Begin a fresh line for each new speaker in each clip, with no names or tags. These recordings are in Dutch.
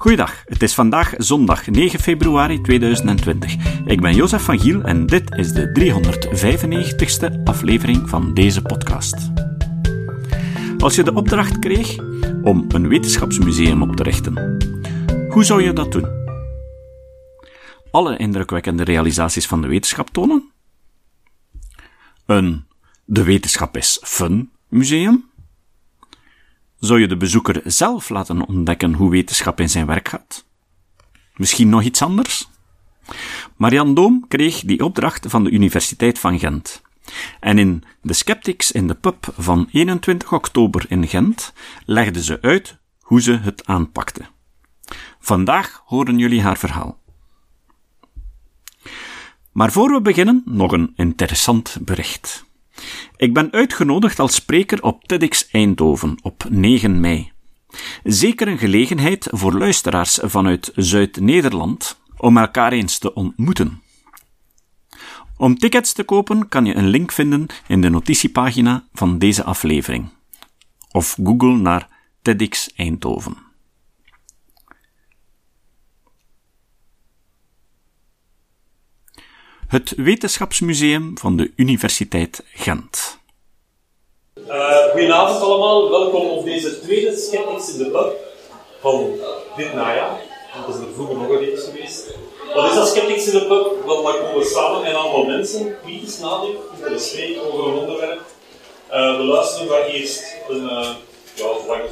Goeiedag, het is vandaag zondag 9 februari 2020. Ik ben Jozef van Giel en dit is de 395ste aflevering van deze podcast. Als je de opdracht kreeg om een wetenschapsmuseum op te richten, hoe zou je dat doen? Alle indrukwekkende realisaties van de wetenschap tonen? Een de wetenschap is fun museum? Zou je de bezoeker zelf laten ontdekken hoe wetenschap in zijn werk gaat? Misschien nog iets anders? Marianne Doom kreeg die opdracht van de Universiteit van Gent. En in The Skeptics in de Pub van 21 oktober in Gent legde ze uit hoe ze het aanpakte. Vandaag horen jullie haar verhaal. Maar voor we beginnen, nog een interessant bericht. Ik ben uitgenodigd als spreker op TEDx Eindhoven op 9 mei. Zeker een gelegenheid voor luisteraars vanuit Zuid-Nederland om elkaar eens te ontmoeten. Om tickets te kopen kan je een link vinden in de notitiepagina van deze aflevering. Of Google naar TEDx Eindhoven. Het Wetenschapsmuseum van de Universiteit Gent.
Uh, goedenavond allemaal, welkom op deze tweede Skeptics in de Pub van dit najaar. Het is er vroeger nog een eens geweest. Wat is dat Skeptics in de Pub? Wel, daar komen we samen een aantal mensen kritisch nadenken, bespreken over een onderwerp. Uh, we luisteren maar eerst een, uh, ja, zolang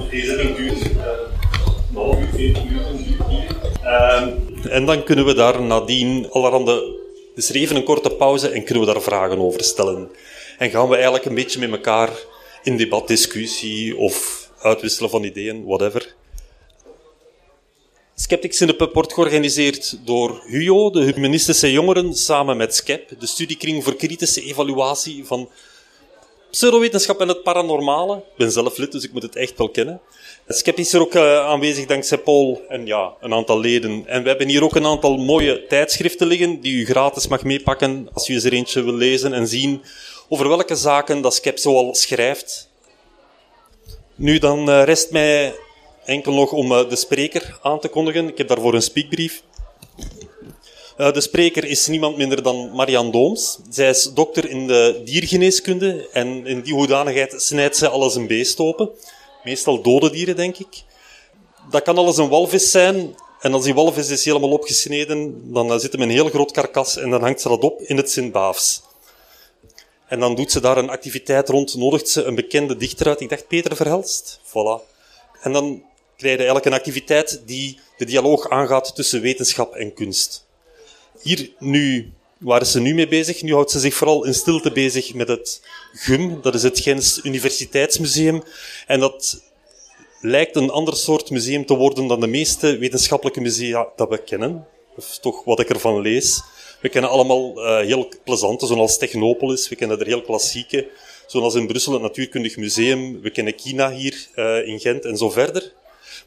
u deze ding duurt, een half uur, veertien minuten duurt hier. en dan kunnen we daar nadien allerhande dus er even een korte pauze en kunnen we daar vragen over stellen. En gaan we eigenlijk een beetje met elkaar in debat, discussie of uitwisselen van ideeën, whatever. Skeptics in de Pub wordt georganiseerd door HUO, de Humanistische Jongeren, samen met SCEP, de studiekring voor kritische evaluatie van pseudowetenschap en het paranormale. Ik ben zelf lid, dus ik moet het echt wel kennen. Skep is er ook uh, aanwezig dankzij Paul en ja, een aantal leden. En we hebben hier ook een aantal mooie tijdschriften liggen die u gratis mag meepakken als u eens er eentje wil lezen en zien over welke zaken dat Skep zoal schrijft. Nu, dan uh, rest mij enkel nog om uh, de spreker aan te kondigen. Ik heb daarvoor een speakbrief. de spreker is niemand minder dan Marianne Dooms. Zij is dokter in de diergeneeskunde en in die hoedanigheid snijdt zij alles een beest open meestal dode dieren, denk ik. Dat kan alles een walvis zijn. En als die walvis is helemaal opgesneden, dan zit hem een heel groot karkas en dan hangt ze dat op in het Sint-Baafs. En dan doet ze daar een activiteit rond, nodigt ze een bekende dichter uit. Ik dacht Peter Verhelst. Voilà. En dan krijg je eigenlijk een activiteit die de dialoog aangaat tussen wetenschap en kunst. Hier nu Waar is ze nu mee bezig? Nu houdt ze zich vooral in stilte bezig met het GUM, dat is het Gens Universiteitsmuseum. En dat lijkt een ander soort museum te worden dan de meeste wetenschappelijke musea dat we kennen. Of toch wat ik ervan lees. We kennen allemaal uh, heel plezante, zoals Technopolis. We kennen er heel klassieke, zoals in Brussel het Natuurkundig Museum. We kennen China hier uh, in Gent en zo verder.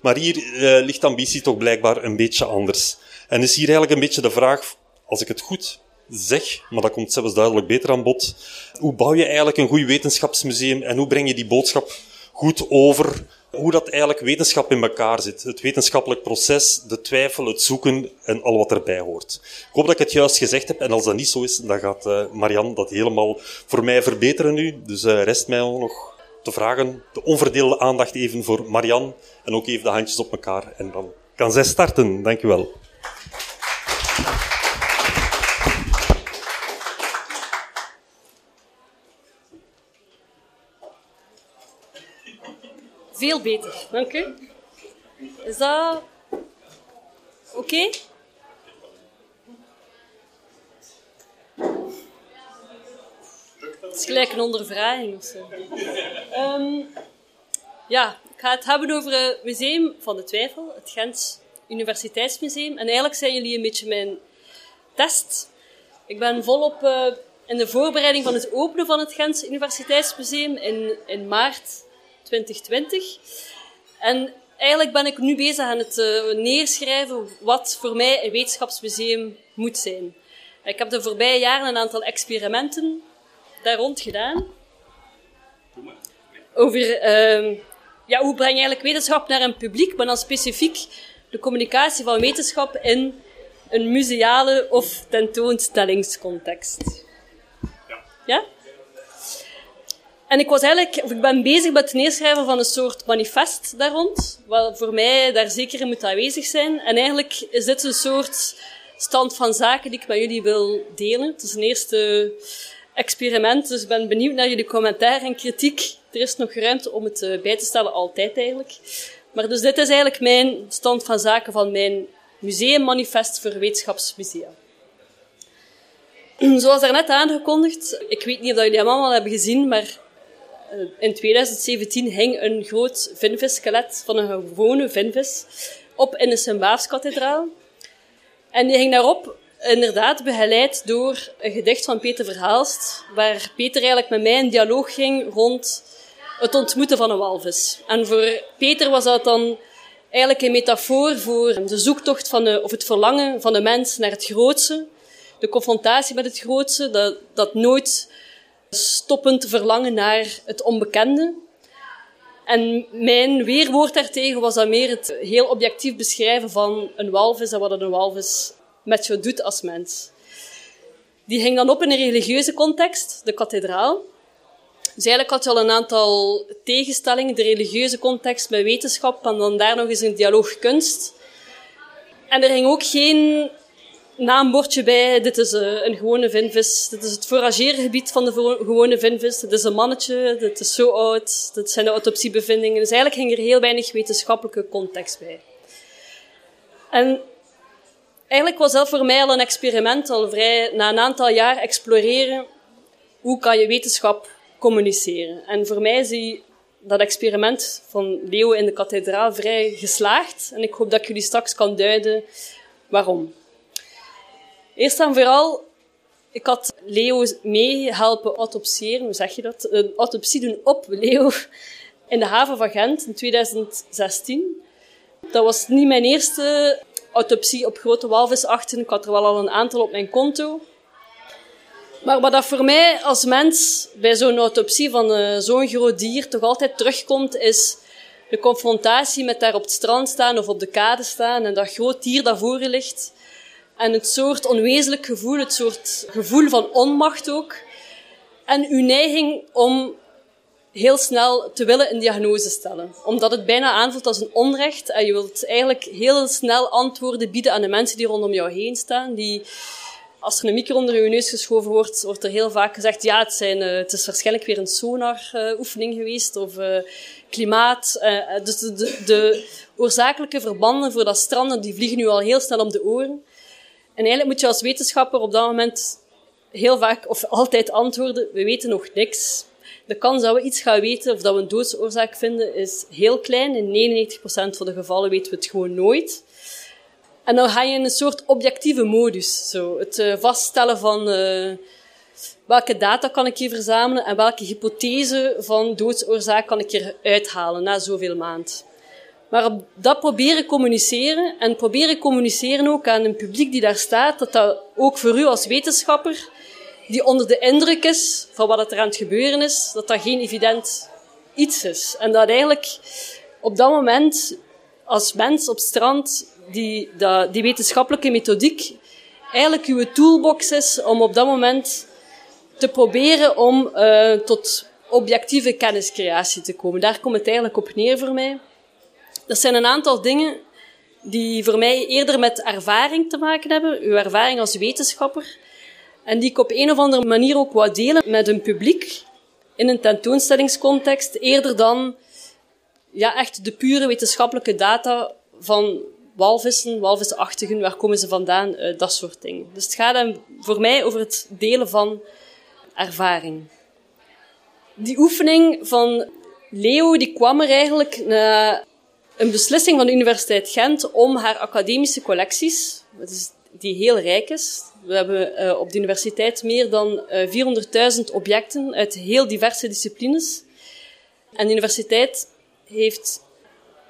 Maar hier uh, ligt ambitie toch blijkbaar een beetje anders. En is hier eigenlijk een beetje de vraag, als ik het goed zeg, maar dat komt zelfs duidelijk beter aan bod. Hoe bouw je eigenlijk een goed wetenschapsmuseum en hoe breng je die boodschap goed over? Hoe dat eigenlijk wetenschap in elkaar zit. Het wetenschappelijk proces, de twijfel, het zoeken en al wat erbij hoort. Ik hoop dat ik het juist gezegd heb en als dat niet zo is, dan gaat uh, Marianne dat helemaal voor mij verbeteren nu. Dus uh, rest mij nog te vragen, de onverdeelde aandacht even voor Marianne en ook even de handjes op elkaar en dan kan zij starten. Dank u wel.
Veel beter, dank u. Is dat oké? Het is gelijk een ondervraging of zo. Um, ja, ik ga het hebben over het Museum van de Twijfel, het Gent Universiteitsmuseum. En eigenlijk zijn jullie een beetje mijn test. Ik ben volop uh, in de voorbereiding van het openen van het Gent Universiteitsmuseum in, in maart 2020. En eigenlijk ben ik nu bezig aan het uh, neerschrijven wat voor mij een wetenschapsmuseum moet zijn. Ik heb de voorbije jaren een aantal experimenten daar rond gedaan. Over uh, ja, hoe breng je eigenlijk wetenschap naar een publiek, maar dan specifiek de communicatie van wetenschap in een museale of tentoonstellingscontext. Ja? ja? En ik was eigenlijk, ik ben bezig met het neerschrijven van een soort manifest daar rond, wat voor mij daar zeker in moet aanwezig zijn. En eigenlijk is dit een soort stand van zaken die ik met jullie wil delen. Het is een eerste experiment, dus ik ben benieuwd naar jullie commentaar en kritiek. Er is nog ruimte om het eh, bij te stellen, altijd eigenlijk. Maar dus dit is eigenlijk mijn stand van zaken van mijn museummanifest voor wetenschapsmusea. Zoals daarnet aangekondigd, ik weet niet of jullie allemaal hebben gezien, maar in 2017 hing een groot vinvisskelet van een gewone vinvis op in de Sint-Baafskathedraal. En die hing daarop inderdaad begeleid door een gedicht van Peter Verhaalst, waar Peter eigenlijk met mij in dialoog ging rond het ontmoeten van een walvis. En voor Peter was dat dan eigenlijk een metafoor voor de zoektocht van de, of het verlangen van de mens naar het grootste, de confrontatie met het grootste, dat, dat nooit stoppend verlangen naar het onbekende. En mijn weerwoord daartegen was dan meer het heel objectief beschrijven van een walvis en wat een walvis met je doet als mens. Die ging dan op in een religieuze context, de kathedraal. Dus eigenlijk had je al een aantal tegenstellingen, de religieuze context met wetenschap en dan daar nog eens een dialoog kunst. En er ging ook geen naambordje bij. Dit is eh, een gewone vinvis. Dit is het forageergebied van de gewone vinvis. Dit is een mannetje. Dit is zo oud. Dit zijn de autopsiebevindingen. Dus eigenlijk ging er heel weinig wetenschappelijke context bij. En eigenlijk was dat voor mij al een experiment, al vrij na een aantal jaar exploreren. Hoe kan je wetenschap communiceren? En voor mij die, dat experiment van Leo in de kathedraal vrij geslaagd. En ik hoop dat ik jullie straks kan duiden waarom. Eerst en vooral, ik had Leo mee helpen autopsiëren, hoe zeg je dat? Een autopsie doen op Leo in de haven van Gent in 2016. Dat was niet mijn eerste autopsie op grote walvisachten. Ik had er wel al een aantal op mijn konto. Maar wat dat voor mij als mens bij zo'n autopsie van uh, zo'n groot dier toch altijd terugkomt, is de confrontatie met daar op het strand staan of op de kade staan en dat groot dier dat voor je ligt. En het soort onwezenlijk gevoel, het soort gevoel van onmacht ook. En uw neiging om heel snel te willen een diagnose stellen. Omdat het bijna aanvoelt als een onrecht en je wilt eigenlijk heel snel antwoorden bieden aan de mensen die rondom jou heen staan. Die, als er een micro onder je neus geschoven wordt, wordt er heel vaak gezegd, ja, het, zijn, uh, het is waarschijnlijk weer een sonar-oefening geweest of uh, klimaat. Uh, dus de, de, de, oorzakelijke verbanden voor dat stranden, die vliegen nu al heel snel om de oren. En eigenlijk moet je als wetenschapper op dat moment heel vaak of altijd antwoorden, we weten nog niks. De kans dat we iets gaan weten of dat we een doodsoorzaak vinden is heel klein. In 99% van de gevallen weten we het gewoon nooit. En dan ga je in een soort objectieve modus. Zo. Het uh, vaststellen van uh, welke data kan ik hier verzamelen en welke hypothese van doodsoorzaak kan ik hier uithalen na zoveel maand. Maar dat proberen communiceren en proberen communiceren ook aan een publiek die daar staat, dat dat ook voor u als wetenschapper, die onder de indruk is van wat er aan het gebeuren is, dat dat geen evident iets is. En dat eigenlijk op dat moment, als mens op strand, die, dat, die wetenschappelijke methodiek eigenlijk uw toolbox is om op dat moment te proberen om uh, tot objectieve kenniscreatie te komen. Daar komt het eigenlijk op neer voor mij. Dat zijn een aantal dingen die voor mij eerder met ervaring te maken hebben, uw ervaring als wetenschapper, en die ik op een of andere manier ook wou delen met een publiek in een tentoonstellingscontext, eerder dan ja, echt de pure wetenschappelijke data van walvissen, walvisachtigen, waar komen ze vandaan, uh, dat soort dingen. Dus het gaat voor mij over het delen van ervaring. Die oefening van Leo, die kwam er eigenlijk na een beslissing van de Universiteit Gent om haar academische collecties, die heel rijk is. We hebben uh, op de universiteit meer dan uh, eh, 400.000 objecten uit heel diverse disciplines. En de universiteit heeft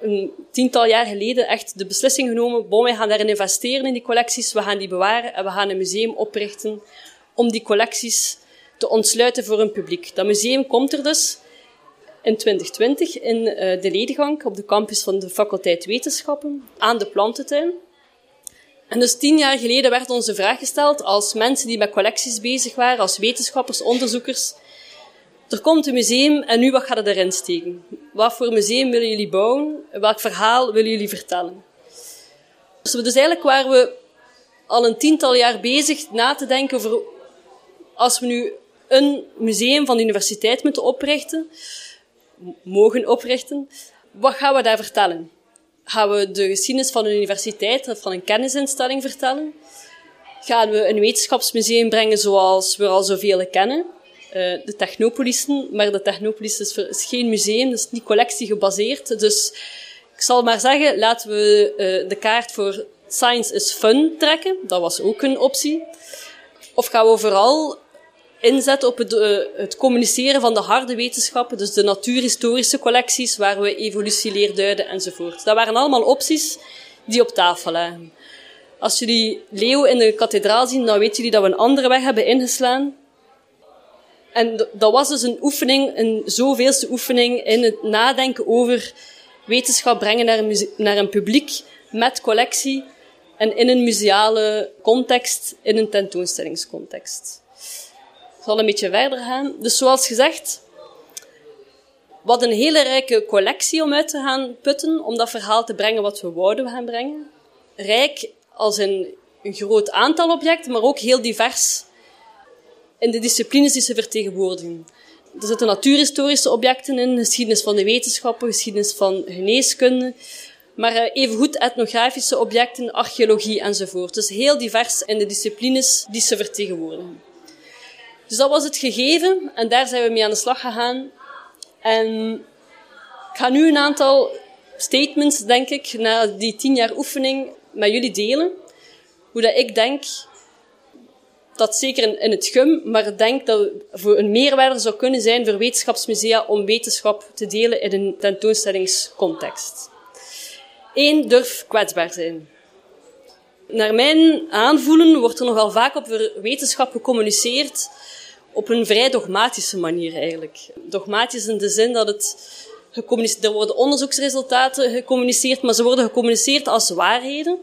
een tiental jaar geleden echt de beslissing genomen, bon, wij gaan daarin investeren in die collecties, we gaan die bewaren en we gaan een museum oprichten om die collecties te ontsluiten voor een publiek. Dat museum komt er dus in 2020 in uh, de Ledegang op de campus van de faculteit Wetenschappen aan de plantentuin. En dus tien jaar geleden werd ons de vraag gesteld als mensen die met collecties bezig waren, als wetenschappers, onderzoekers. Er komt een museum en nu wat gaat het erin steken? Wat voor museum willen jullie bouwen? Welk verhaal willen jullie vertellen? Dus, dus eigenlijk waren we al een tiental jaar bezig na te denken over als we nu een museum van de universiteit moeten oprichten, mogen oprichten, wat gaan we daar vertellen? Gaan we de geschiedenis van een universiteit of van een kennisinstelling vertellen? Gaan we een wetenschapsmuseum brengen zoals we al zoveel kennen? Uh, de Technopolissen, maar de Technopolis is, geen museum, is niet collectiegebaseerd. Dus ik zal maar zeggen, laten we uh, de kaart voor Science is Fun trekken. Dat was ook een optie. Of gaan we vooral inzetten op het, uh, het, communiceren van de harde wetenschappen, dus de natuurhistorische collecties, waar we evolutie leerduiden enzovoort. Dat waren allemaal opties die op tafel lagen. Als jullie Leo in de kathedraal zien, dan weten jullie dat we een andere weg hebben ingeslaan. En dat was dus een oefening, een zoveelste oefening in het nadenken over wetenschap brengen naar een, naar een publiek met collectie en in een museale context, in een tentoonstellingscontext. Zal een beetje verder gaan. Dus zoals gezegd, wat een hele rijke collectie om uit te gaan putten, om dat verhaal te brengen wat we wouden gaan brengen. Rijk als in een groot aantal objecten, maar ook heel divers in de disciplines die ze vertegenwoordigen. Er zitten natuurhistorische objecten in, geschiedenis van de wetenschappen, geschiedenis van geneeskunde, maar uh, evengoed etnografische objecten, archeologie enzovoort. Dus heel divers in de disciplines die ze vertegenwoordigen. Dus dat was het gegeven en daar zijn we mee aan de slag gegaan. En ik ga nu een aantal statements, denk ik, na die tien jaar oefening met jullie delen. Hoe dat ik denk dat zeker in het GUM, maar denk dat voor een meerwaarde zou kunnen zijn voor wetenschapsmusea om wetenschap te delen in een tentoonstellingscontext. Eén, durf kwetsbaar zijn. Naar mijn aanvoelen wordt er nogal vaak op wetenschap gecommuniceerd op een vrij dogmatische manier eigenlijk. Dogmatisch in de zin dat het er worden onderzoeksresultaten gecommuniceerd, maar ze worden gecommuniceerd als waarheden.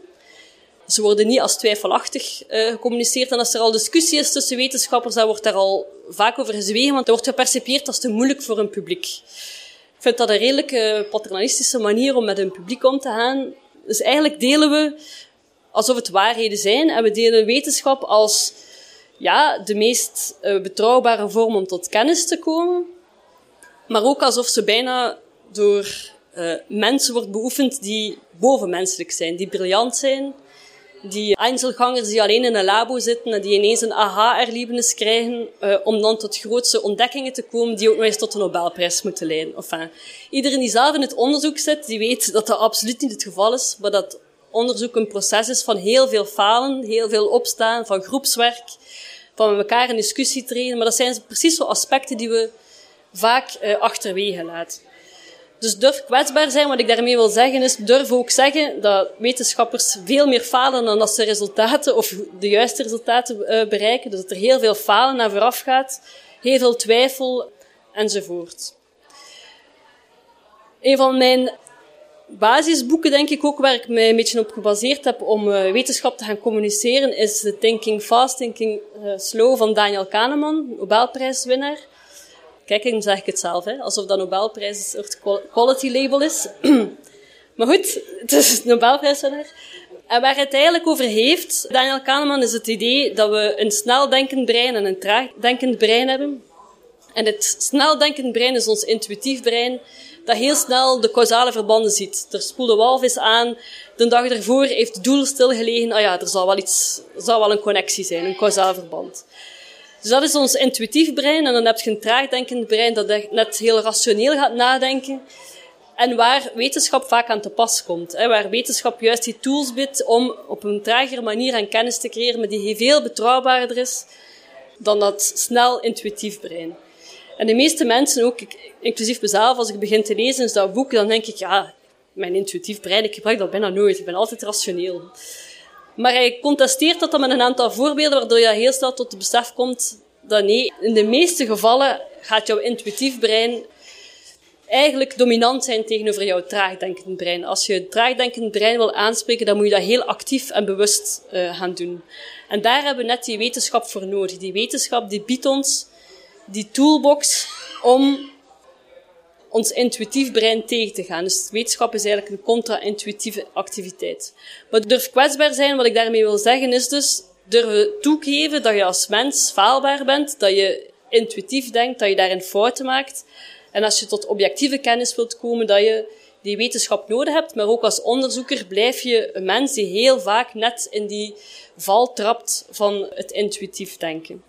Ze worden niet als twijfelachtig uh, gecommuniceerd. En als er al discussie is tussen wetenschappers, dan wordt daar al vaak over gezwegen, want dat wordt gepercipieerd als te moeilijk voor een publiek. Ik vind dat een redelijk paternalistische manier om met een publiek om te gaan. Dus eigenlijk delen we alsof het waarheden zijn en we delen wetenschap als ja, de meest uh, betrouwbare vorm om tot kennis te komen. Maar ook alsof ze bijna door uh, mensen wordt beoefend die bovenmenselijk zijn, die briljant zijn, die Einzelgangers die alleen in een labo zitten en die ineens een aha-erlevenis krijgen uh, om dan tot grootste ontdekkingen te komen die ook nog eens tot een Nobelprijs moeten leiden. Enfin, iedereen die zelf in het onderzoek zit, die weet dat dat absoluut niet het geval is, maar dat onderzoek een proces is van heel veel falen, heel veel opstaan, van groepswerk, van met elkaar in discussie treden. Maar dat zijn precies zo aspecten die we vaak uh, achterwege laten. Dus durf kwetsbaar zijn. Wat ik daarmee wil zeggen is, durf ook zeggen dat wetenschappers veel meer falen dan dat ze resultaten of de juiste resultaten uh, bereiken. Dus dat er heel veel falen naar vooraf gaat, heel veel twijfel enzovoort. Een van mijn basisboeken, denk ik ook, waar ik mij een beetje op gebaseerd heb om uh, wetenschap te gaan communiceren, is The Thinking Fast, Thinking uh, Slow van Daniel Kahneman, Nobelprijswinnaar. Kijk, dan zeg ik het zelf, hè, alsof dat Nobelprijs een soort quality label is. maar goed, het is Nobelprijswinnaar. En waar het eigenlijk over heeft, Daniel Kahneman, is het idee dat we een sneldenkend brein en een traagdenkend brein hebben. En het sneldenkend brein is ons intuïtief brein, dat heel snel de causale verbanden ziet. Er spoelde walvis aan, de dag ervoor heeft het doel stilgelegen, ah ja, er zal wel iets, zal wel een connectie zijn, een causaal verband. Dus dat is ons intuïtief brein. En dan heb je een traagdenkend brein dat net heel rationeel gaat nadenken. En waar wetenschap vaak aan te pas komt. Hè, waar wetenschap juist die tools biedt om op een tragere manier aan kennis te creëren, maar die veel betrouwbaarder is dan dat snel intuïtief brein. En de meeste mensen, ook inclusief mezelf, als ik begin te lezen in dat boek, dan denk ik, ja, mijn intuïtief brein, ik gebruik dat bijna nooit. Ik ben altijd rationeel. Maar hij contesteert dat dan met een aantal voorbeelden, waardoor je heel snel tot het besef komt dat nee, in de meeste gevallen gaat jouw intuïtief brein eigenlijk dominant zijn tegenover jouw traagdenkend brein. Als je het traagdenkend brein wil aanspreken, dan moet je dat heel actief en bewust uh, gaan doen. En daar hebben we net die wetenschap voor nodig. Die wetenschap die biedt ons die toolbox om ons intuïtief brein tegen te gaan. Dus wetenschap is eigenlijk een contra-intuïtieve activiteit. Maar durf kwetsbaar zijn, wat ik daarmee wil zeggen, is dus durven toegeven dat je als mens faalbaar bent, dat je intuïtief denkt, dat je daarin fouten maakt. En als je tot objectieve kennis wilt komen, dat je die wetenschap nodig hebt, maar ook als onderzoeker blijf je een mens die heel vaak net in die val trapt van het intuïtief denken.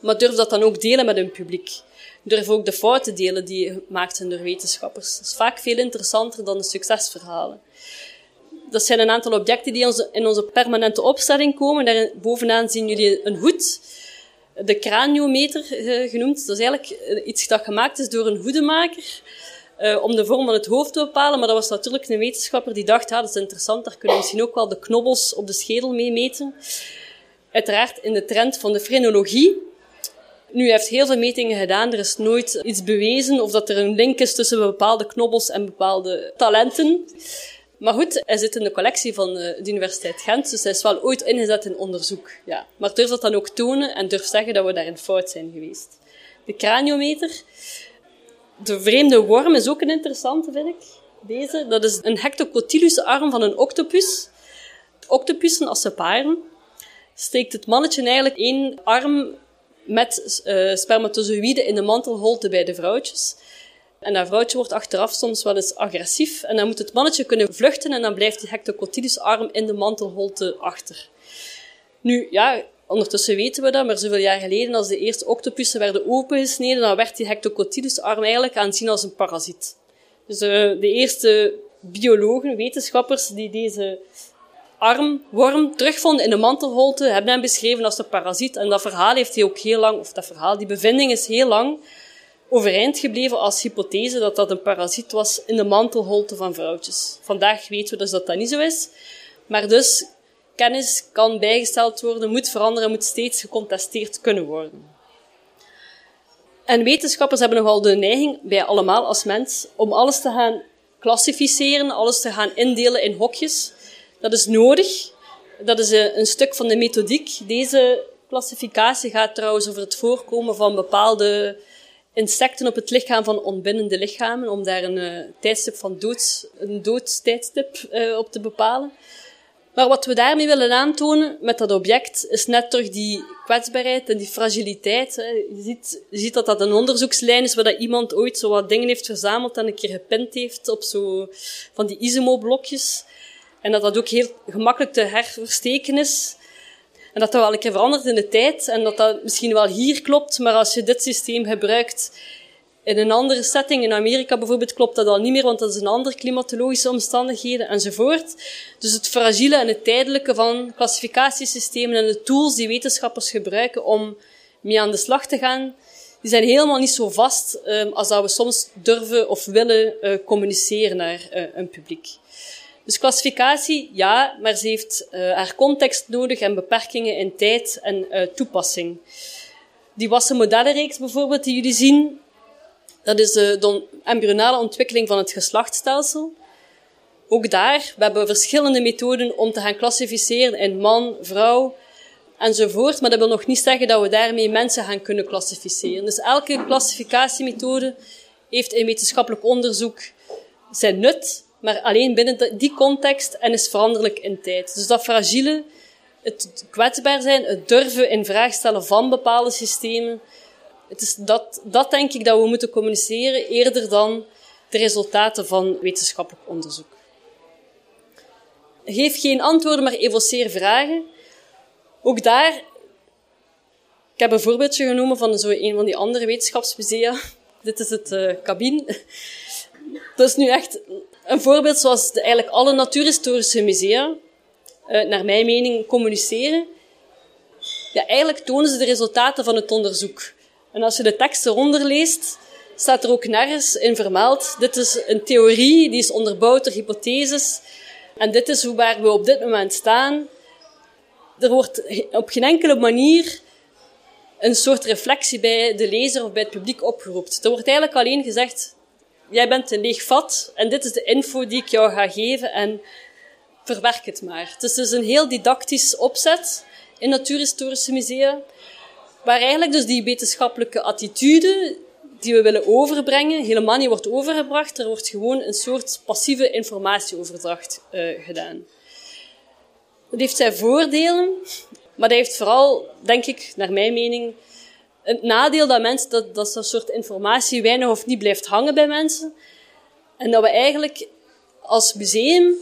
Maar durf dat dan ook delen met een publiek. Durf ook de fouten delen die gemaakt zijn door wetenschappers. Dat is vaak veel interessanter dan de succesverhalen. Dat zijn een aantal objecten die in onze permanente opstelling komen. Daar bovenaan zien jullie een hoed de craniometer eh, genoemd. Dat is eigenlijk eh, iets dat gemaakt is door een hoedemaker. Uh, om de vorm van het hoofd te bepalen. Maar dat was natuurlijk een wetenschapper die dacht, ja, dat is interessant, daar kunnen we misschien ook wel de knobbels op de schedel mee meten. Uiteraard in de trend van de frenologie. Nu, hij heeft heel veel metingen gedaan, er is nooit iets bewezen of dat er een link is tussen bepaalde knobbels en bepaalde talenten. Maar goed, hij zit in de collectie van eh, de Universiteit Gent, dus hij is wel ooit ingezet in onderzoek. Ja. Maar durf dat dan ook tonen en durf zeggen dat we daarin fout zijn geweest. De craniometer. De vreemde worm is ook een interessante, vind ik. Deze, dat is een hectocotylus-arm van een octopus. Octopussen, als ze paren, steekt het mannetje eigenlijk één arm met uh, spermatozoïden in de mantelholte bij de vrouwtjes. En dat vrouwtje wordt achteraf soms wel eens agressief. En dan moet het mannetje kunnen vluchten en dan blijft die hectocotylus-arm in de mantelholte achter. Nu, ja, ondertussen weten we dat, maar zoveel jaar geleden, als de eerste octopussen werden opengesneden, dan werd die hectocotylus-arm eigenlijk aanzien als een parasiet. Dus uh, de eerste biologen, wetenschappers, die deze armworm terugvonden in de mantelholte, hebben hem beschreven als een parasiet. En dat verhaal heeft hij ook heel lang, of dat verhaal, die bevinding is heel lang overeind gebleven als hypothese dat dat een parasiet was in de mantelholte van vrouwtjes. Vandaag weten we dus dat dat niet zo is. Maar dus, kennis kan bijgesteld worden, moet veranderen, moet steeds gecontesteerd kunnen worden. En wetenschappers hebben nogal de neiging, bij allemaal als mens, om alles te gaan klassificeren, alles te gaan indelen in hokjes. Dat is nodig. Dat is een stuk van de methodiek. Deze klassificatie gaat trouwens over het voorkomen van bepaalde insecten op het lichaam van ontbindende lichamen, om daar een uh, tijdstip van doods, een doodstijdstip uh, op te bepalen. Maar wat we daarmee willen aantonen met dat object, is net toch die kwetsbaarheid en die fragiliteit. Je, ziet, je ziet dat dat een onderzoekslijn is waar dat iemand ooit zo wat dingen heeft verzameld en een keer gepint heeft op zo van die Isimo-blokjes. En dat dat ook heel gemakkelijk te herversteken is. En dat dat wel een keer verandert in de tijd en dat dat misschien wel hier klopt, maar als je dit systeem gebruikt in een andere setting, in Amerika bijvoorbeeld, klopt dat al niet meer, want dat is een andere klimatologische omstandigheden enzovoort. Dus het fragiele en het tijdelijke van klassificatiesystemen en de tools die wetenschappers gebruiken om mee aan de slag te gaan, die zijn helemaal niet zo vast um, als dat we soms durven of willen uh, communiceren naar uh, een publiek. Dus klassificatie, ja, maar ze heeft uh, haar context nodig en beperkingen in tijd en uh, toepassing. Die wassen modellenreeks bijvoorbeeld, die jullie zien, dat is de, de embryonale ontwikkeling van het geslachtsstelsel. Ook daar, we hebben verschillende methoden om te gaan klassificeren in man, vrouw enzovoort, maar dat wil nog niet zeggen dat we daarmee mensen gaan kunnen klassificeren. Dus elke klassificatiemethode heeft in wetenschappelijk onderzoek zijn nut, maar alleen binnen die context en is veranderlijk in tijd. Dus dat fragiele, het kwetsbaar zijn, het durven in vraag stellen van bepaalde systemen, het is dat, dat denk ik dat we moeten communiceren eerder dan de resultaten van wetenschappelijk onderzoek. Geef geen antwoorden, maar evoceer vragen. Ook daar, ik heb een voorbeeldje genomen van zo een van die andere wetenschapsmusea. Dit is het uh, cabine. Dat is nu echt een voorbeeld zoals de, eigenlijk alle natuurhistorische musea, uh, naar mijn mening, communiceren. Ja, eigenlijk tonen ze de resultaten van het onderzoek. En als je de tekst eronder leest, staat er ook nergens in vermeld. Dit is een theorie, die is onderbouwd door hypotheses. En dit is hoe waar we op dit moment staan. Er wordt op geen enkele manier een soort reflectie bij de lezer of bij het publiek opgeroepen. Er wordt eigenlijk alleen gezegd, jij bent een leeg vat en dit is de info die ik jou ga geven en verwerk het maar. Het is dus een heel didactisch opzet in natuurhistorische musea, waar eigenlijk dus die wetenschappelijke attitude die we willen overbrengen, helemaal niet wordt overgebracht. Er wordt gewoon een soort passieve informatieoverdracht uh, gedaan. Dat heeft zijn voordelen, maar dat heeft vooral, denk ik, naar mijn mening, het nadeel dat mensen, dat, dat soort informatie weinig of niet blijft hangen bij mensen. En dat we eigenlijk als museum,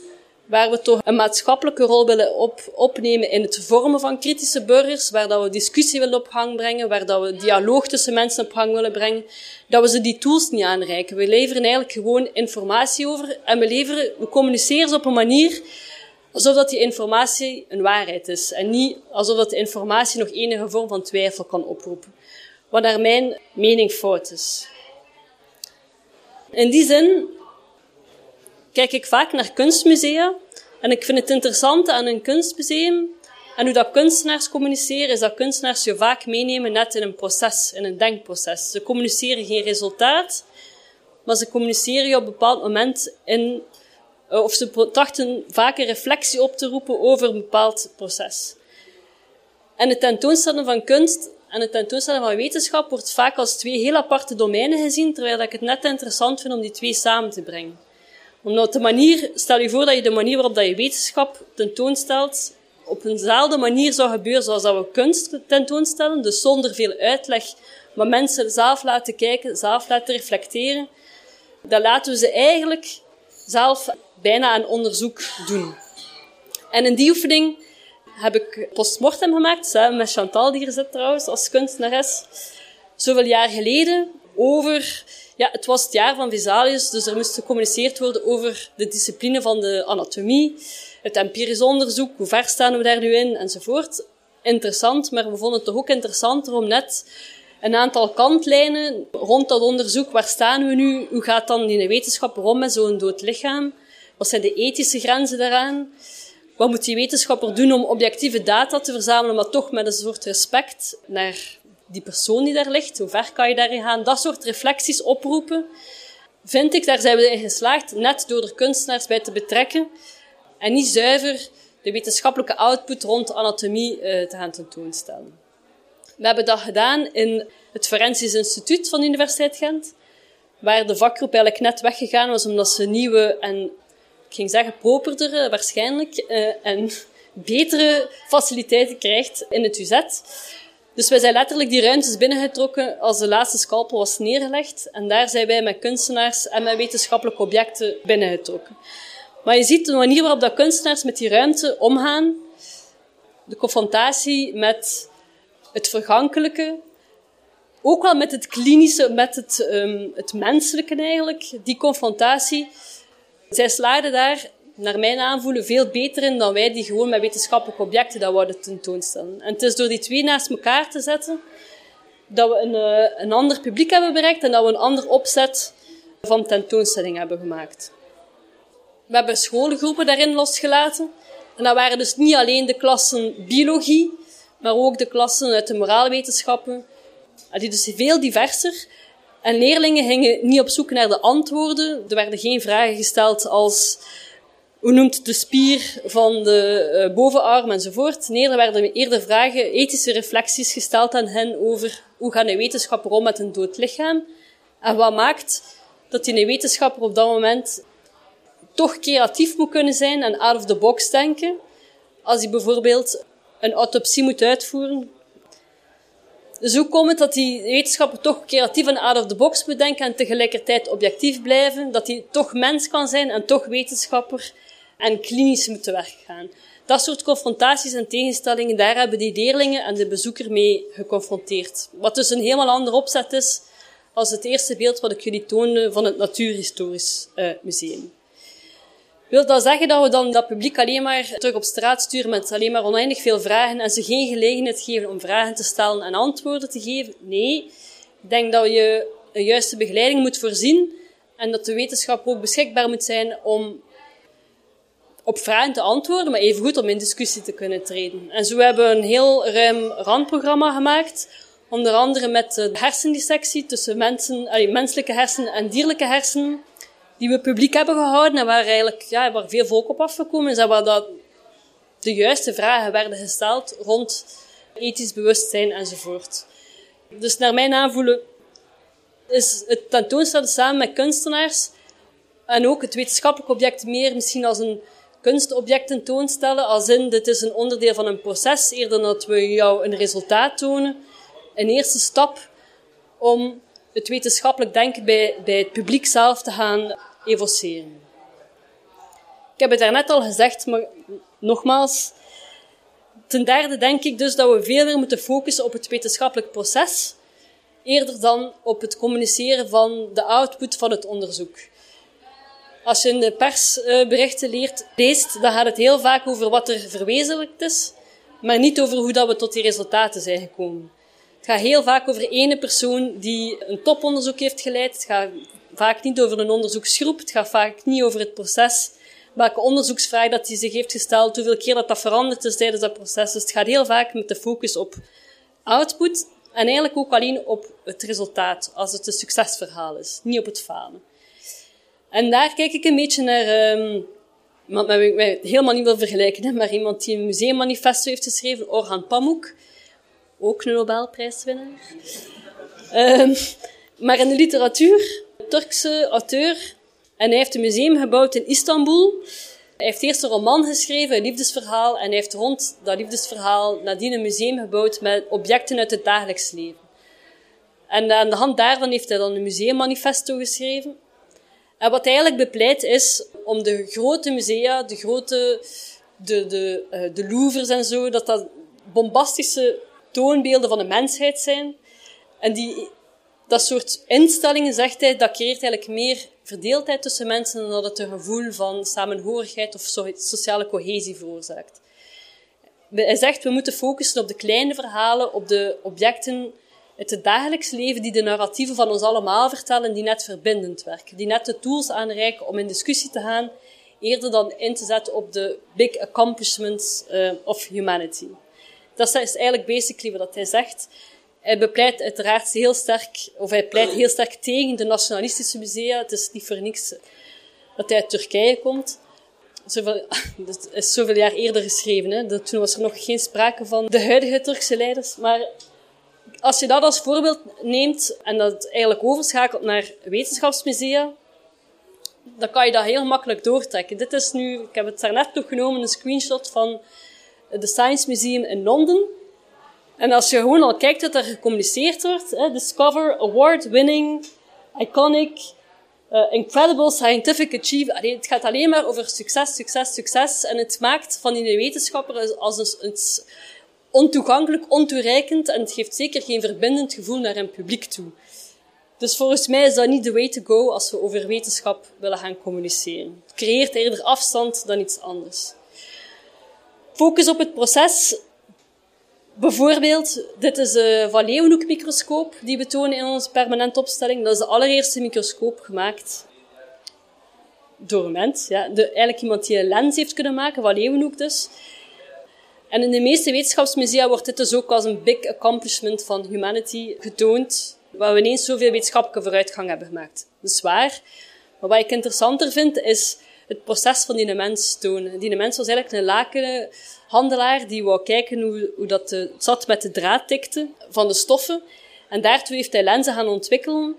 waar we toch een maatschappelijke rol willen op, opnemen in het vormen van kritische burgers, waar dat we discussie willen op gang brengen, waar dat we dialoog tussen mensen op gang willen brengen, dat we ze die tools niet aanreiken. We leveren eigenlijk gewoon informatie over en we leveren, we communiceren ze op een manier alsof dat die informatie een waarheid is en niet alsof dat de informatie nog enige vorm van twijfel kan oproepen. Wat naar mijn mening fout is. In die zin kijk ik vaak naar kunstmusea en ik vind het interessante aan een kunstmuseum en hoe dat kunstenaars communiceren, is dat kunstenaars je vaak meenemen net in een proces, in een denkproces. Ze communiceren geen resultaat, maar ze communiceren je op een bepaald moment in eh, of ze trachten vaak een reflectie op te roepen over een bepaald proces. En het tentoonstellen van kunst en het tentoonstellen van wetenschap wordt vaak als twee heel aparte domeinen gezien, terwijl ik het net interessant vind om die twee samen te brengen. Omdat de manier, stel je voor dat je de manier waarop dat je wetenschap tentoonstelt, op eenzelfde manier zou gebeuren zoals dat we kunst tentoonstellen, dus zonder veel uitleg, maar mensen zelf laten kijken, zelf laten reflecteren, dan laten we ze eigenlijk zelf bijna een onderzoek doen. En in die oefening heb ik postmortem gemaakt, samen met Chantal, die hier zit trouwens, als kunstenares, zoveel jaar geleden, over... Ja, het was het jaar van Vesalius, dus er moest gecommuniceerd worden over de discipline van de anatomie, het empirisch onderzoek, hoe ver staan we daar nu in, enzovoort. Interessant, maar we vonden het toch ook interessanter om net een aantal kantlijnen rond dat onderzoek. Waar staan we nu? Hoe gaat dan in de wetenschap rond met zo'n dood lichaam? Wat zijn de ethische grenzen daaraan? Wat moet die wetenschapper doen om objectieve data te verzamelen, maar toch met een soort respect naar die persoon die daar ligt? Hoe ver kan je daarin gaan? Dat soort reflecties oproepen, vind ik, daar zijn we in geslaagd, net door de kunstenaars bij te betrekken en niet zuiver de wetenschappelijke output rond anatomie uh, te gaan tentoonstellen. We hebben dat gedaan in het Forensisch Instituut van de Universiteit Gent, waar de vakgroep eigenlijk net weggegaan was omdat ze nieuwe en, ik ging zeggen, properdere waarschijnlijk, uh, en betere faciliteiten krijgt in het UZ. Dus wij zijn letterlijk die ruimtes binnengetrokken als de laatste scalpel was neergelegd. En daar zijn wij met kunstenaars en met wetenschappelijke objecten binnengetrokken. Maar je ziet de manier waarop dat kunstenaars met die ruimte omgaan, de confrontatie met het vergankelijke, ook wel met het klinische, met het, um, het menselijke eigenlijk, die confrontatie. Zij slaagden daar, naar mijn aanvoelen, veel beter in dan wij die gewoon met wetenschappelijke objecten dat wouden tentoonstellen. En het is door die twee naast elkaar te zetten, dat we een, uh, een ander publiek hebben bereikt en dat we een ander opzet van tentoonstelling hebben gemaakt. We hebben scholengroepen daarin losgelaten. En dat waren dus niet alleen de klassen biologie, maar ook de klassen uit de moraalwetenschappen. Die dus veel diverser. En leerlingen gingen niet op zoek naar de antwoorden. Er werden geen vragen gesteld als hoe noemt de spier van de uh, bovenarm enzovoort. Nee, er werden eerder vragen, ethische reflecties gesteld aan hen over hoe gaan een wetenschapper om met een dood lichaam. En wat maakt dat die wetenschapper op dat moment toch creatief moet kunnen zijn en out of the box denken. Als hij bijvoorbeeld een autopsie moet uitvoeren. Dus hoe komt het dat die wetenschapper toch creatief en out of the box moet denken en tegelijkertijd objectief blijven? Dat hij toch mens kan zijn en toch wetenschapper en klinisch moet te werk gaan? Dat soort confrontaties en tegenstellingen, daar hebben die leerlingen en de bezoeker mee geconfronteerd. Wat dus een helemaal ander opzet is als het eerste beeld wat ik jullie toonde van het Natuurhistorisch uh, Museum. Wil dat zeggen dat we dan dat publiek alleen maar terug op straat sturen met alleen maar oneindig veel vragen en ze geen gelegenheid geven om vragen te stellen en antwoorden te geven? Nee. Ik denk dat je een juiste begeleiding moet voorzien en dat de wetenschap ook beschikbaar moet zijn om op vragen te antwoorden, maar evengoed om in discussie te kunnen treden. En zo hebben we een heel ruim randprogramma gemaakt Onder andere met de hersendissectie tussen mensen, allee, menselijke hersenen en dierlijke hersenen, die we publiek hebben gehouden en waar eigenlijk ja, waar veel volk op afgekomen is en waar dat de juiste vragen werden gesteld rond ethisch bewustzijn enzovoort. Dus naar mijn aanvoelen is het tentoonstellen samen met kunstenaars en ook het wetenschappelijk object meer misschien als een kunstobject tentoonstellen, als in dit is een onderdeel van een proces, eerder dat we jou een resultaat tonen. Een eerste stap om het wetenschappelijk denken bij, bij het publiek zelf te gaan evoceren. Ik heb het daarnet al gezegd, maar nogmaals, ten derde denk ik dus dat we veel meer moeten focussen op het wetenschappelijk proces, eerder dan op het communiceren van de output van het onderzoek. Als je in de persberichten leert, leest, dan gaat het heel vaak over wat er verwezenlijkt is, maar niet over hoe dat we tot die resultaten zijn gekomen. Het gaat heel vaak over ene persoon die een toponderzoek heeft geleid. Het gaat vaak niet over een onderzoeksgroep. Het gaat vaak niet over het proces. Welke onderzoeksvraag dat hij zich heeft gesteld, hoeveel keer dat dat veranderd is tijdens dat proces. Dus het gaat heel vaak met de focus op output en eigenlijk ook alleen op het resultaat, als het een succesverhaal is, niet op het falen. En daar kijk ik een beetje naar, um, iemand met ik helemaal niet wil vergelijken, hè, maar iemand die een museummanifesto heeft geschreven, Orhan Pamuk, ook een Nobelprijswinnaar. Um, maar in de literatuur, Turkse auteur, en hij heeft een museum gebouwd in Istanbul. Hij heeft eerst een roman geschreven, een liefdesverhaal, en hij heeft rond dat liefdesverhaal nadien een museum gebouwd met objecten uit het dagelijks leven. En aan de hand daarvan heeft hij dan een museummanifesto geschreven. En wat hij eigenlijk bepleit is om de grote musea, de grote, de, de, uh, de Louvres en zo, dat dat bombastische toonbeelden van de mensheid zijn. En die, dat soort instellingen, zegt hij, dat creëert eigenlijk meer verdeeldheid tussen mensen dan dat het een gevoel van samenhorigheid of sociale cohesie veroorzaakt. Hij zegt, we moeten focussen op de kleine verhalen, op de objecten uit het dagelijks leven die de narratieven van ons allemaal vertellen, die net verbindend werken, die net de tools aanreiken om in discussie te gaan, eerder dan in te zetten op de big accomplishments uh, of humanity. Dat is eigenlijk basically wat hij zegt. Hij bepleit uiteraard heel sterk, of hij pleit heel sterk tegen de nationalistische musea. Het is niet voor niks dat hij uit Turkije komt. Zoveel, dat is zoveel jaar eerder geschreven. Hè. Toen was er nog geen sprake van de huidige Turkse leiders. Maar als je dat als voorbeeld neemt en dat eigenlijk overschakelt naar wetenschapsmusea, dan kan je dat heel makkelijk doortrekken. Dit is nu, ik heb het daarnet nog genomen, een screenshot van het Science Museum in Londen. En als je gewoon al kijkt wat er gecommuniceerd wordt, hè, Discover, Award-winning, iconic, uh, incredible scientific achievement. Het gaat alleen maar over succes, succes, succes. En het maakt van die wetenschapper als een, een ontoegankelijk, ontoereikend en het geeft zeker geen verbindend gevoel naar een publiek toe. Dus volgens mij is dat niet de way to go als we over wetenschap willen gaan communiceren. Het creëert eerder afstand dan iets anders. Focus op het proces. Bijvoorbeeld, dit is de Van Leeuwenhoek-microscoop die we tonen in onze permanente opstelling. Dat is de allereerste microscoop gemaakt door een mens. Ja. De, eigenlijk iemand die een lens heeft kunnen maken, Van Leeuwenhoek dus. En in de meeste wetenschapsmusea wordt dit dus ook als een big accomplishment van humanity getoond, waar we ineens zoveel wetenschappelijke vooruitgang hebben gemaakt. Dat is waar. Maar wat ik interessanter vind, is het proces van die mens tonen. Die mens was eigenlijk een lakenhandelaar die wou kijken hoe, hoe dat het zat met de draadtikte van de stoffen. En daartoe heeft hij lenzen gaan ontwikkelen.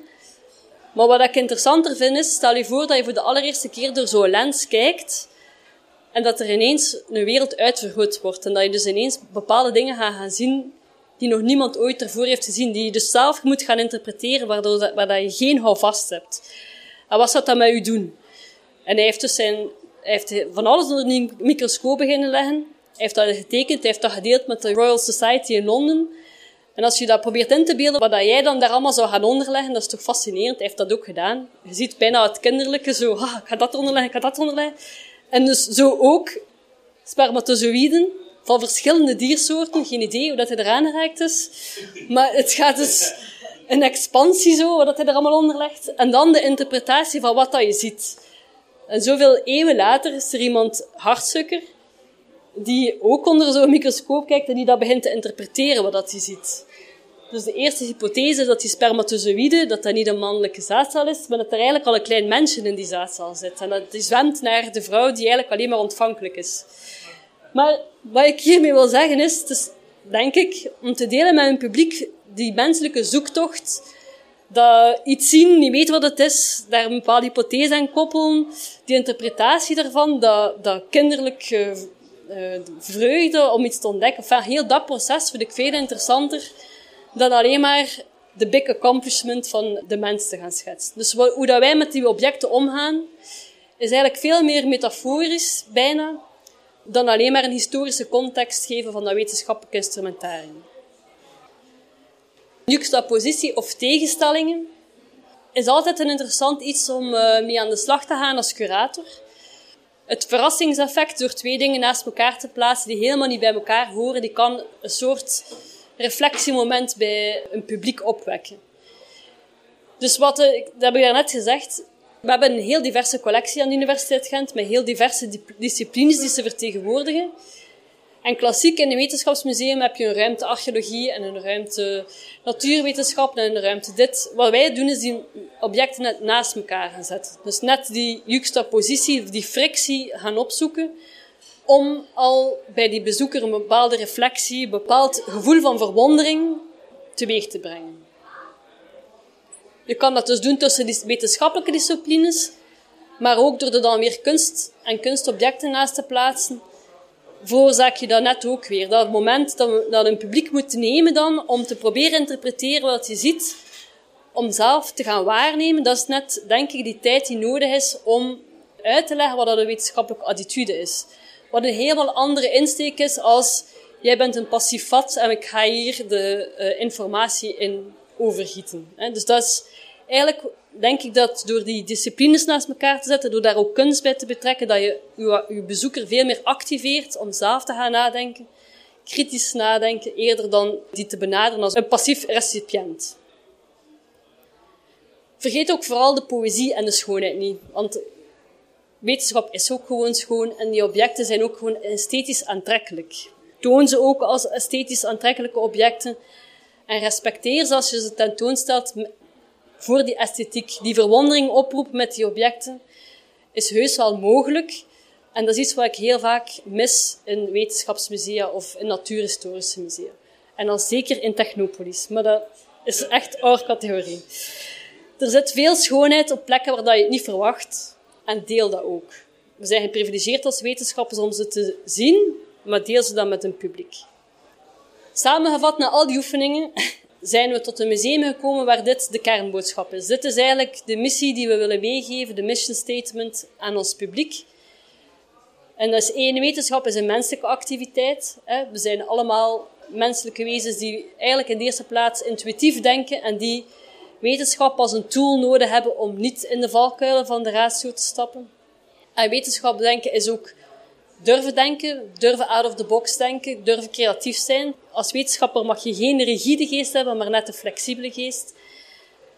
Maar wat ik interessanter vind is, stel je voor dat je voor de allereerste keer door zo'n lens kijkt en dat er ineens een wereld uitvergroot wordt. En dat je dus ineens bepaalde dingen gaat gaan zien die nog niemand ooit ervoor heeft gezien. Die je dus zelf moet gaan interpreteren, waardoor dat, waar dat je geen houvast hebt. En wat zou dat met u doen? En hij heeft dus zijn, hij heeft van alles onder die microscoop beginnen leggen. Hij heeft dat getekend, hij heeft dat gedeeld met de Royal Society in Londen. En als je dat probeert in te beelden, wat jij dan daar allemaal zou gaan onderleggen, dat is toch fascinerend. Hij heeft dat ook gedaan. Je ziet bijna het kinderlijke zo, ik ga dat onderleggen, ik ga dat onderleggen. En dus zo ook spermatozoïden van verschillende diersoorten. Geen idee hoe dat hij eraan geraakt is. Maar het gaat dus een expansie zo, wat hij er allemaal onder legt. En dan de interpretatie van wat dat je ziet. En zoveel eeuwen later is er iemand, Hartsukker, die ook onder zo'n microscoop kijkt en die dat begint te interpreteren wat dat hij ziet. Dus de eerste hypothese dat die spermatozoïde, dat dat niet een mannelijke zaadcel is, maar dat er eigenlijk al een klein mensje in die zaadcel zit. En dat die zwemt naar de vrouw die eigenlijk alleen maar ontvankelijk is. Maar wat ik hiermee wil zeggen is, is denk ik, om te delen met een publiek die menselijke zoektocht, dat iets zien, niet weet wat het is, daar een bepaalde hypothese aan koppelen, die interpretatie daarvan, dat, dat kinderlijke uh, vreugde om iets te ontdekken. Enfin, heel dat proces vind ik veel interessanter dan alleen maar de big accomplishment van de mens te gaan schetsen. Dus hoe dat wij met die objecten omgaan, is eigenlijk veel meer metaforisch, bijna, dan alleen maar een historische context geven van dat wetenschappelijk instrumentarium. Juxtapositie of tegenstellingen is altijd een interessant iets om uh, mee aan de slag te gaan als curator. Het verrassingseffect door twee dingen naast elkaar te plaatsen die helemaal niet bij elkaar horen, die kan een soort reflectiemoment bij een publiek opwekken. Dus wat, eh, dat heb ik daarnet gezegd, we hebben een heel diverse collectie aan de Universiteit Gent, met heel diverse disciplines die ze vertegenwoordigen. En klassiek in een wetenschapsmuseum heb je een ruimte archeologie en een ruimte natuurwetenschap en een ruimte dit. Wat wij doen is die objecten net naast elkaar gaan zetten. Dus net die juxtapositie, die frictie gaan opzoeken om al bij die bezoeker een bepaalde reflectie, een bepaald gevoel van verwondering teweeg te brengen. Je kan dat dus doen tussen die wetenschappelijke disciplines, maar ook door er dan weer kunst en kunstobjecten naast te plaatsen, veroorzaak je dat net ook weer. Dat moment dat, dat een publiek moet nemen dan, om te proberen interpreteren wat je ziet, om zelf te gaan waarnemen, dat is net, denk ik, die tijd die nodig is om uit te leggen wat dat een wetenschappelijke attitude is. Wat een helemaal andere insteek is als jij bent een passief vat en ik ga hier de uh, informatie in overgieten. Dus dat is eigenlijk, denk ik dat door die disciplines naast elkaar te zetten, door daar ook kunst bij te betrekken, dat je je bezoeker veel meer activeert om zelf te gaan nadenken, kritisch nadenken, eerder dan die te benaderen als een passief recipiënt. Vergeet ook vooral de poëzie en de schoonheid niet. Want wetenschap is ook gewoon schoon en die objecten zijn ook gewoon esthetisch aantrekkelijk. Toon ze ook als esthetisch aantrekkelijke objecten en respecteer ze als je ze tentoonstelt voor die esthetiek. Die verwondering oproepen met die objecten is heus wel mogelijk. En dat is iets wat ik heel vaak mis in wetenschapsmusea of in natuurhistorische musea. En dan zeker in Technopolis. Maar dat is echt oude categorie. Er zit veel schoonheid op plekken waar je het niet verwacht. En deel dat ook. We zijn geprivilegeerd als wetenschappers om ze te zien, maar deel ze dan met een publiek. Samengevat na al die oefeningen zijn we tot een museum gekomen waar dit de kernboodschap is. Dit is eigenlijk de missie die we willen meegeven, de mission statement aan ons publiek. En dat is één, wetenschap is een menselijke activiteit. We zijn allemaal menselijke wezens die eigenlijk in de eerste plaats intuïtief denken en die wetenschap als een tool nodig hebben om niet in de valkuilen van de ratio te stappen. En wetenschap denken is ook durven denken, durven out of the box denken, durven creatief zijn. Als wetenschapper mag je geen rigide geest hebben, maar net een flexibele geest.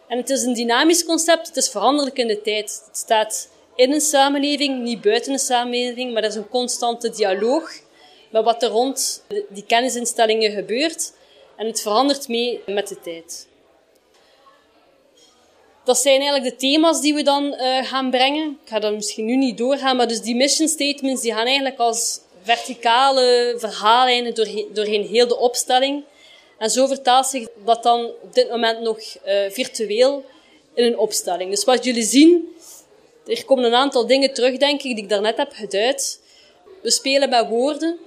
En het is een dynamisch concept, het is veranderlijk in de tijd. Het staat in een samenleving, niet buiten een samenleving, maar er is een constante dialoog met wat er rond die kennisinstellingen gebeurt. En het verandert mee met de tijd. Dat zijn eigenlijk de thema's die we dan uh, gaan brengen. Ik ga dat misschien nu niet doorgaan, maar dus die mission statements die gaan eigenlijk als verticale verhaallijnen doorheen, doorheen heel de opstelling. En zo vertaalt zich dat dan op dit moment nog uh, virtueel in een opstelling. Dus wat jullie zien, er komen een aantal dingen terug, denk ik, die ik daarnet heb geduid. We spelen met woorden,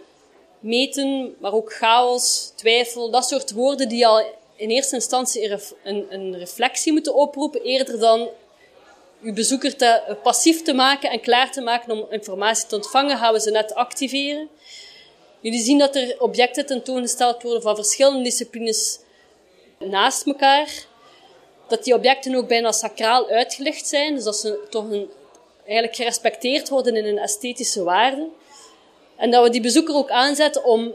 meten, maar ook chaos, twijfel, dat soort woorden die al in eerste instantie een, een reflectie moeten oproepen, eerder dan uw bezoeker te, eh, passief te maken en klaar te maken om informatie te ontvangen, gaan we ze net activeren. Jullie zien dat er objecten tentoongesteld worden van verschillende disciplines naast elkaar. Dat die objecten ook bijna sacraal uitgelicht zijn, dus dat ze toch een, eigenlijk gerespecteerd worden in een esthetische waarde. En dat we die bezoeker ook aanzetten om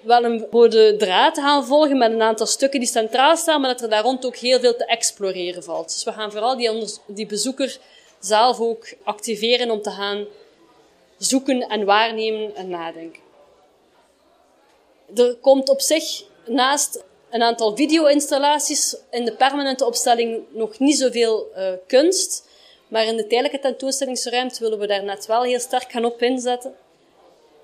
wel een rode draad gaan volgen met een aantal stukken die centraal staan, maar dat er daar rond ook heel veel te exploreren valt. Dus we gaan vooral die, die bezoeker zelf ook activeren om te gaan zoeken en waarnemen en nadenken. Er komt op zich naast een aantal video-installaties. In de permanente opstelling nog niet zoveel uh, kunst. Maar in de tijdelijke tentoonstellingsruimte willen we daar net wel heel sterk gaan op inzetten.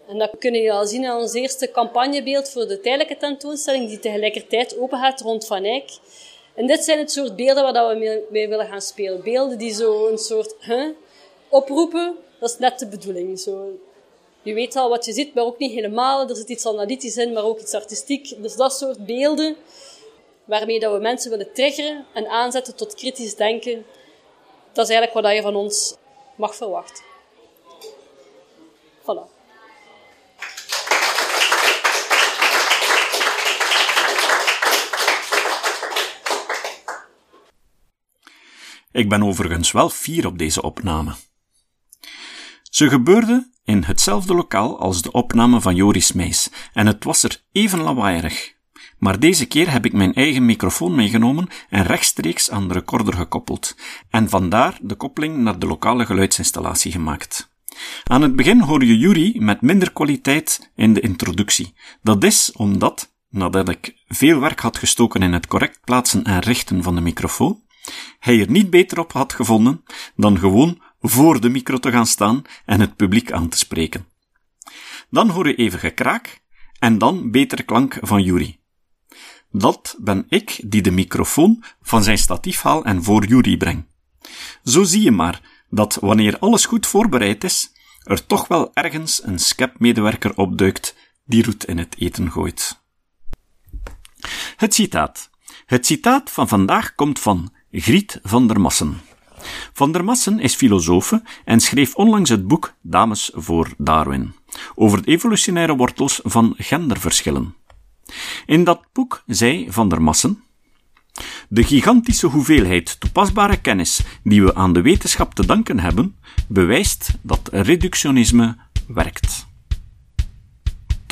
En dat kunnen jullie al zien aan ons eerste campagnebeeld voor de tijdelijke tentoonstelling, die tegelijkertijd open gaat rond Van Eyck. En dit zijn het soort beelden waar we mee willen gaan spelen. Beelden die zo een soort huh, oproepen, dat is net de bedoeling. Zo, je weet al wat je ziet, maar ook niet helemaal. Er zit iets analytisch in, maar ook iets artistiek. Dus dat soort beelden waarmee dat we mensen willen triggeren en aanzetten tot kritisch denken. Dat is eigenlijk wat je van ons mag verwachten. Voilà.
Ik ben overigens wel fier op deze opname. Ze gebeurde in hetzelfde lokaal als de opname van Joris Meis en het was er even lawaaierig. Maar deze keer heb ik mijn eigen microfoon meegenomen en rechtstreeks aan de recorder gekoppeld, en vandaar de koppeling naar de lokale geluidsinstallatie gemaakt. Aan het begin hoor je Yuri met minder kwaliteit in de introductie. Dat is omdat, nadat ik veel werk had gestoken in het correct plaatsen en richten van de microfoon, hij er niet beter op had gevonden dan gewoon voor de micro te gaan staan en het publiek aan te spreken. Dan hoor je even gekraak en dan betere klank van Yuri. Dat ben ik die de microfoon van zijn statief haal en voor Yuri breng. Zo zie je maar dat wanneer alles goed voorbereid is, er toch wel ergens een skep-medewerker opduikt die roet in het eten gooit. Het citaat. Het citaat van vandaag komt van Griet van der Massen. Van der Massen is filosofe en schreef onlangs het boek Dames voor Darwin over de evolutionaire wortels van genderverschillen. In dat boek zei Van der Massen de gigantische hoeveelheid toepasbare kennis die we aan de wetenschap te danken hebben, bewijst dat reductionisme werkt.